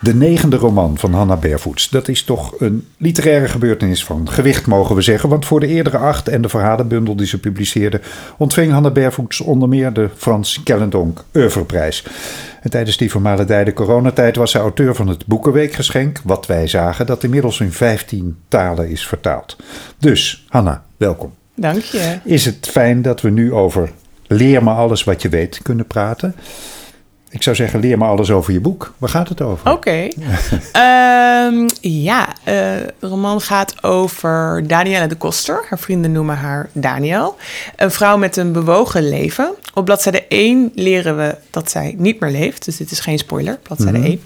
De negende roman van Hanna Bervoets. Dat is toch een literaire gebeurtenis van gewicht, mogen we zeggen. Want voor de eerdere acht en de verhalenbundel die ze publiceerde... ontving Hanna Bervoets onder meer de Frans Kellendonk Oeuvreprijs. En tijdens die vermalendijde coronatijd was ze auteur van het Boekenweekgeschenk... Wat wij zagen, dat inmiddels in 15 talen is vertaald. Dus, Hanna, welkom. Dank je. Is het fijn dat we nu over Leer me alles wat je weet kunnen praten... Ik zou zeggen, leer me alles over je boek. Waar gaat het over? Oké. Ehm, ja, uh, de roman gaat over Danielle de Koster. Haar vrienden noemen haar Daniel. Een vrouw met een bewogen leven. Op bladzijde 1 leren we dat zij niet meer leeft. Dus dit is geen spoiler, bladzijde mm 1.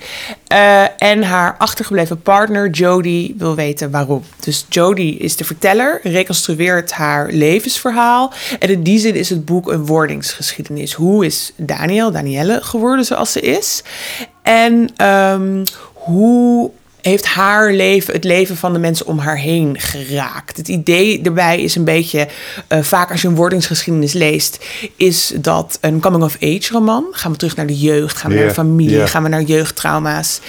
Uh, en haar achtergebleven partner Jodie wil weten waarom. Dus Jodie is de verteller, reconstrueert haar levensverhaal. En in die zin is het boek een wordingsgeschiedenis. Hoe is Daniel, Danielle geworden? Zoals ze is. En um, hoe heeft haar leven, het leven van de mensen om haar heen geraakt. Het idee erbij is een beetje, uh, vaak als je een wordingsgeschiedenis leest, is dat een coming-of-age roman. Gaan we terug naar de jeugd, gaan we naar de familie, gaan we naar jeugdtrauma's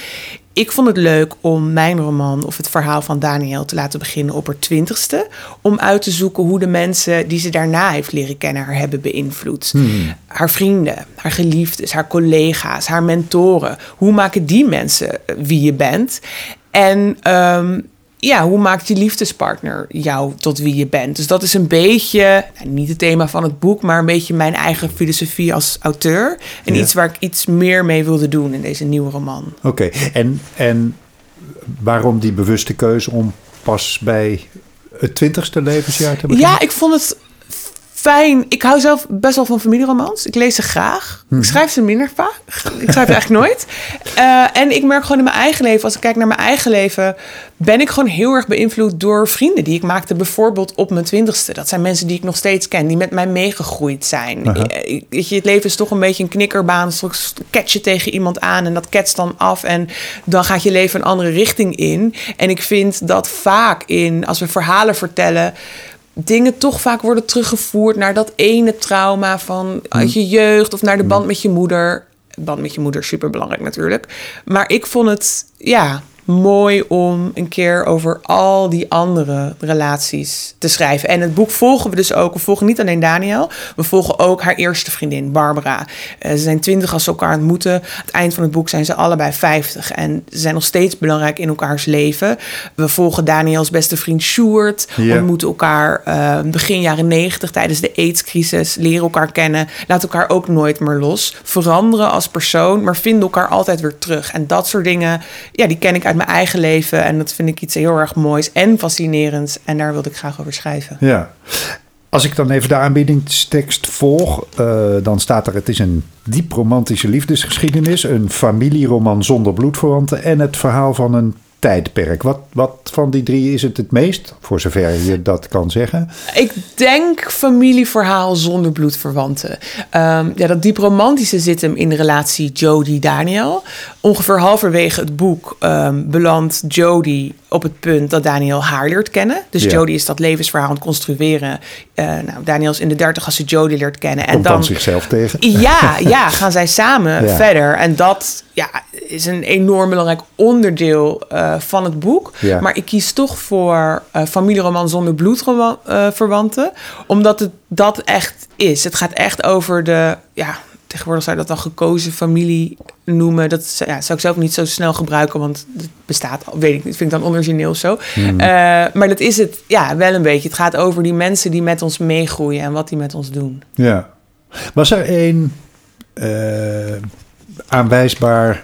ik vond het leuk om mijn roman of het verhaal van Daniel te laten beginnen op haar twintigste. Om uit te zoeken hoe de mensen die ze daarna heeft leren kennen haar hebben beïnvloed. Hmm. Haar vrienden, haar geliefdes, haar collega's, haar mentoren. Hoe maken die mensen wie je bent? En um, ja, hoe maakt je liefdespartner jou tot wie je bent? Dus dat is een beetje, nou, niet het thema van het boek, maar een beetje mijn eigen filosofie als auteur. En iets waar ik iets meer mee wilde doen in deze nieuwe roman. Oké, en, en waarom die bewuste keuze om pas bij het twintigste levensjaar te beginnen? Ja, ik vond het fijn. Ik hou zelf best wel van familieromans. Ik lees ze graag. Ik mhm. schrijf ze minder vaak. Ik schrijf ze eigenlijk nooit. Uh, en ik merk gewoon in mijn eigen leven, als ik kijk naar mijn eigen leven, ben ik gewoon heel erg beïnvloed door vrienden die ik maakte, bijvoorbeeld op mijn twintigste. Dat zijn mensen die ik nog steeds ken, die met mij meegegroeid zijn. Uh Weet je, het leven is toch een beetje een knikkerbaan. Soms catch je tegen iemand aan en dat ketst dan af. En dan gaat je leven een andere richting in. En ik vind dat vaak in, als we verhalen vertellen dingen toch vaak worden teruggevoerd naar dat ene trauma van uit je jeugd of naar de band met je moeder. Band met je moeder, super belangrijk natuurlijk. Maar ik vond het, ja, mooi om een keer over al die andere relaties te schrijven. En het boek volgen we dus ook. We volgen niet alleen Daniel, we volgen ook haar eerste vriendin, Barbara. Uh, ze zijn twintig als ze elkaar ontmoeten. Aan het eind van het boek zijn ze allebei vijftig. En ze zijn nog steeds belangrijk in elkaars leven. We volgen Daniels beste vriend Sjoerd. We ontmoeten elkaar uh, begin jaren negentig tijdens de AIDS-crisis. Leren elkaar kennen. Laten elkaar ook nooit meer los. Veranderen als persoon, maar vinden elkaar altijd weer terug. En dat soort dingen, ja, die ken ik uit mijn eigen leven. En dat vind ik iets heel erg moois en fascinerends. En daar wilde ik graag over schrijven. Ja. Als ik dan even de aanbiedingstekst volg, uh, dan staat er: het is een diep romantische liefdesgeschiedenis, een familieroman zonder bloedverwanten en het verhaal van een tijdperk. Wat, wat van die drie is het het meest, voor zover je dat kan zeggen? Ik denk familieverhaal zonder bloedverwanten. Um, ja, dat diep romantische zit hem in de relatie Jodie-Daniel. Ongeveer halverwege het boek um, belandt Jodie op het punt dat Daniel haar leert kennen. Dus ja. Jodie is dat levensverhaal aan het construeren. Uh, nou, Daniel is in de dertig als ze Jodie leert kennen. En dan, zichzelf tegen. Ja, ja, gaan zij samen ja. verder. En dat ja, is een enorm belangrijk onderdeel uh, van het boek. Ja. Maar ik kies toch voor uh, familieroman zonder bloedverwanten. omdat het dat echt is. Het gaat echt over de... Ja, tegenwoordig zou je dat dan gekozen familie noemen. Dat ja, zou ik zelf niet zo snel gebruiken, want het bestaat, weet ik niet, vind ik dan onorigineel zo. Hmm. Uh, maar dat is het ja, wel een beetje. Het gaat over die mensen die met ons meegroeien en wat die met ons doen. Ja. Was er een uh, aanwijsbaar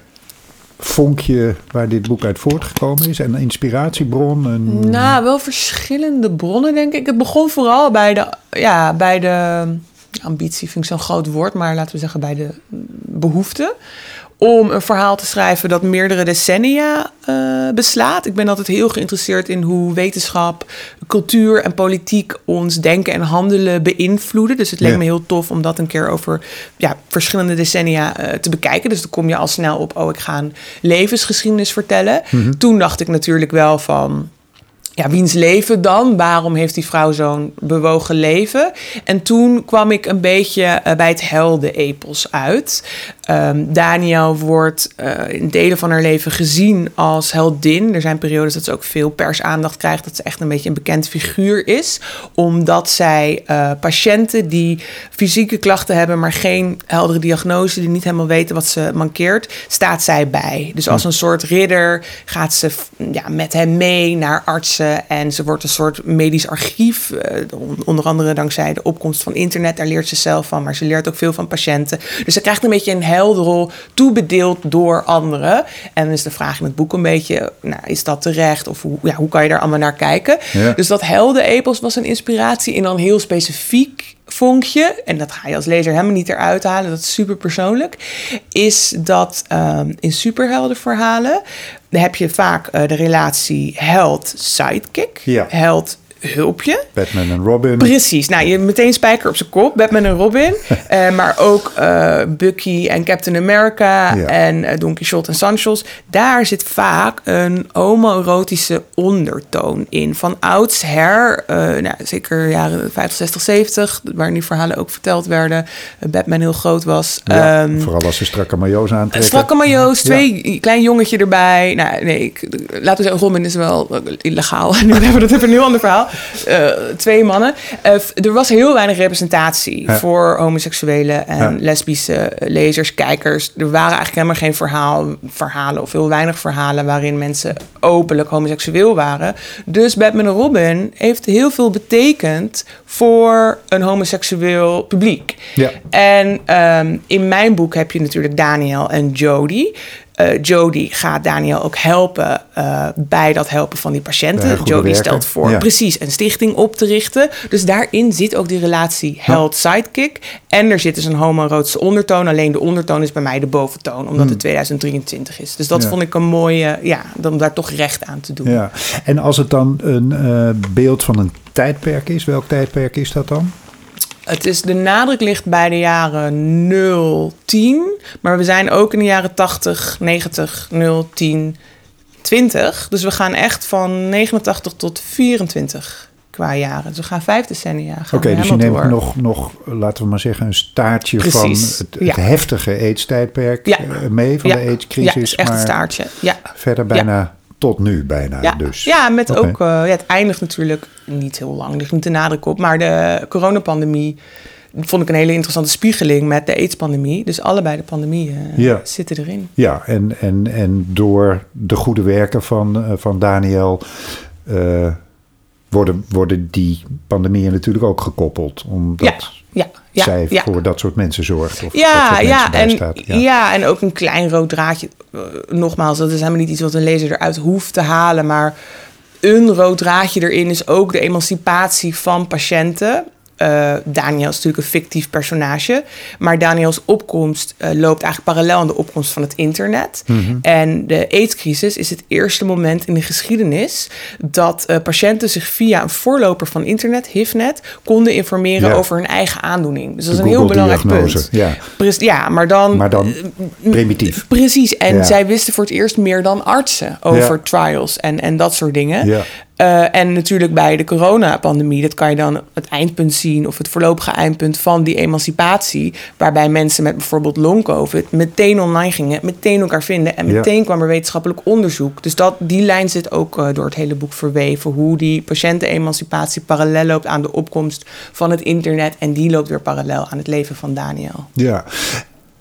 vonkje waar dit boek uit voortgekomen is? Een inspiratiebron? Een... Nou, wel verschillende bronnen, denk ik. Het begon vooral bij de, ja, bij de ambitie, vind ik zo'n groot woord, maar laten we zeggen bij de behoefte om een verhaal te schrijven dat meerdere decennia uh, beslaat. Ik ben altijd heel geïnteresseerd in hoe wetenschap, cultuur en politiek ons denken en handelen beïnvloeden. Dus het leek me heel tof om dat een keer over ja, verschillende decennia uh, te bekijken. Dus dan kom je al snel op, oh, ik ga een levensgeschiedenis vertellen. Mm -hmm. Toen dacht ik natuurlijk wel van ja, wiens leven dan? Waarom heeft die vrouw zo'n bewogen leven? En toen kwam ik een beetje eh, bij het heldenepos uit. Um, Daniel wordt uh, in delen van haar leven gezien als heldin. Er zijn periodes dat ze ook veel persaandacht krijgt, dat ze echt een beetje een bekend figuur is, omdat zij uh, patiënten die fysieke klachten hebben, maar geen heldere diagnose, die niet helemaal weten wat ze mankeert, staat zij bij. Dus als hm. een soort ridder gaat ze ja, met hem mee naar artsen en ze wordt een soort medisch archief, uh, onder andere dankzij de opkomst van internet. Daar leert ze zelf van, maar ze leert ook veel van patiënten. Dus ze krijgt een beetje een heldenrol toebedeeld door anderen. En dan is de vraag in het boek een beetje, nou, is dat terecht? Of hoe, ja, hoe kan je daar allemaal naar kijken? Dus dat heldenepos was een inspiratie in dan heel specifiek vonkje, en dat ga je als lezer helemaal niet eruit halen, dat is super persoonlijk, is dat um, in superheldenverhalen heb je vaak uh, de relatie held-sidekick. Ja. Held hulpje. Batman en Robin. Precies. Nou, je meteen spijker op zijn kop. Batman en Robin. uh, maar ook uh, Bucky en Captain America ja. en uh, Don Quixote en Sanchos. Daar zit vaak een homoerotische ondertoon in. Van oudsher, nou, zeker jaren 50, 60, 70... waarin die verhalen ook verteld werden. Batman heel groot was. Ja, um, vooral als ze strakke majo's aantrekken. Strakke majo's, twee ja. klein jongetje erbij. Nou, nee, ik, laten we zeggen, Robin is wel illegaal. nu hebben we dat even een heel ander verhaal. Uh, twee mannen. Uh, er was heel weinig representatie ja. voor homoseksuele en ja. lesbische lezers, kijkers. Er waren eigenlijk helemaal geen verhaal, verhalen of heel weinig verhalen waarin mensen openlijk homoseksueel waren. Dus Batman en Robin heeft heel veel betekend voor een homoseksueel publiek. Ja. En um, in mijn boek heb je natuurlijk Daniel en Jodie. Uh, Jodie gaat Daniel ook helpen uh, bij dat helpen van die patiënten. Werken. stelt voor ja. precies een stichting op te richten. Dus daarin zit ook die relatie held-sidekick. En er zit dus een homoerotische ondertoon. Alleen de ondertoon is bij mij de boventoon, omdat hmm. het 2023 is. Dus dat ja. vond ik een mooie, ja, om daar toch recht aan te doen. Ja. En als het dan een uh, beeld van een tijdperk is, welk tijdperk is dat dan? Het is, de nadruk ligt bij de jaren 0, 10. Maar we zijn ook in de jaren 80, 90, 0, 10, 20. Dus we gaan echt van 89 tot 24 qua jaren. Dus we gaan vijf decennia. Oké, okay, dus je neemt nog, nog, laten we maar zeggen, een staartje Precies. van het, het ja. heftige AIDS-tijdperk ja. mee, van ja. de AIDS-crisis. Ja, echt een staartje. Ja. Verder bijna tot nu bijna. Ja, dus. ja met okay. ook, uh, ja, het eindigt natuurlijk niet heel lang, ligt niet de nadruk op, maar de coronapandemie vond ik een hele interessante spiegeling met de AIDS-pandemie. Dus allebei de pandemieën ja. zitten erin. Ja, en, en, en door de goede werken van, uh, van Daniel. Uh, worden, worden die pandemieën natuurlijk ook gekoppeld. Omdat ja, ja, ja, zij ja. voor dat soort mensen zorgt. Of ja, dat soort ja, en, staat. Ja. ja, en ook een klein rood draadje. Uh, nogmaals, dat is helemaal niet iets wat een lezer eruit hoeft te halen. Maar een rood draadje erin is ook de emancipatie van patiënten. Uh, Daniel is natuurlijk een fictief personage. Maar Daniels opkomst uh, loopt eigenlijk parallel aan de opkomst van het internet. Mhm. En de AIDS-crisis is het eerste moment in de geschiedenis dat uh, patiënten zich via een voorloper van internet, HIVnet, konden informeren ja. over hun eigen aandoening. Dus dat is een heel belangrijk punt. Ja. Pre ja, maar dan. Maar dan primitief. Precies. En ja. zij wisten voor het eerst meer dan artsen over trials en, en dat soort dingen. Uh, en natuurlijk bij de coronapandemie, dat kan je dan het eindpunt zien, of het voorlopige eindpunt van die emancipatie, waarbij mensen met bijvoorbeeld long-covid meteen online gingen, meteen elkaar vinden en meteen ja. kwam er wetenschappelijk onderzoek. Dus dat, die lijn zit ook uh, door het hele boek verweven, hoe die patiëntenemancipatie parallel loopt aan de opkomst van het internet en die loopt weer parallel aan het leven van Daniel. Ja,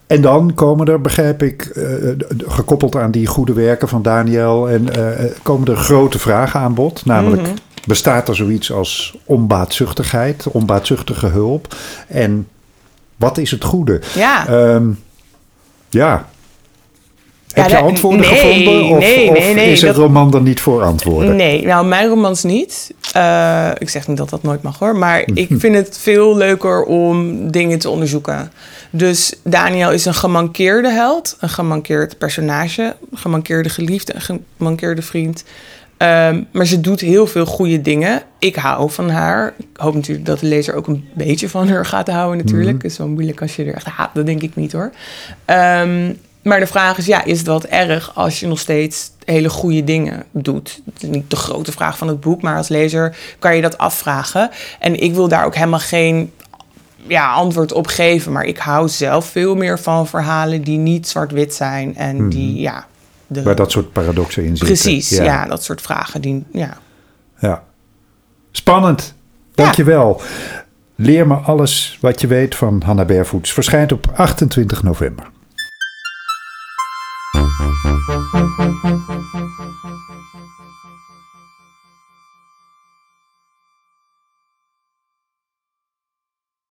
en dan komen er, begrijp ik, uh, gekoppeld aan die goede werken van Daniel, en uh, komen er grote vragen aan bod. Namelijk, -hmm. bestaat er zoiets als onbaatzuchtigheid, onbaatzuchtige hulp? En wat is het goede? Ja. Um, ja. Ja, Heb je antwoorden nee, gevonden? Of, nee, nee, nee, of is het dat, roman er niet voor antwoorden? Nee, nou, mijn romans niet. Uh, ik zeg niet dat dat nooit mag hoor. Maar ik vind het veel leuker om dingen te onderzoeken. Dus Daniel is een gemankeerde held, een gemankeerd personage, een gemankeerde geliefde, een gemankeerde vriend. Um, maar ze doet heel veel goede dingen. Ik hou van haar. Ik hoop natuurlijk dat de lezer ook een beetje van haar gaat houden natuurlijk. Mm -hmm. is wel moeilijk als je er echt haat, dat denk ik niet hoor. Um, Maar de vraag is, ja, is het wat erg als je nog steeds hele goede dingen doet? Dat is niet de grote vraag van het boek, maar als lezer kan je dat afvragen. En ik wil daar ook helemaal geen ja, antwoord op geven. Maar ik hou zelf veel meer van verhalen die niet zwart-wit zijn en die, ja... De, Waar dat soort paradoxen in zitten. Precies, ja. dat soort vragen. Die, ja. ja. Spannend. Dankjewel. Leer me alles wat je weet van Hanna Bervoets. Verschijnt op 28 november. Thank you.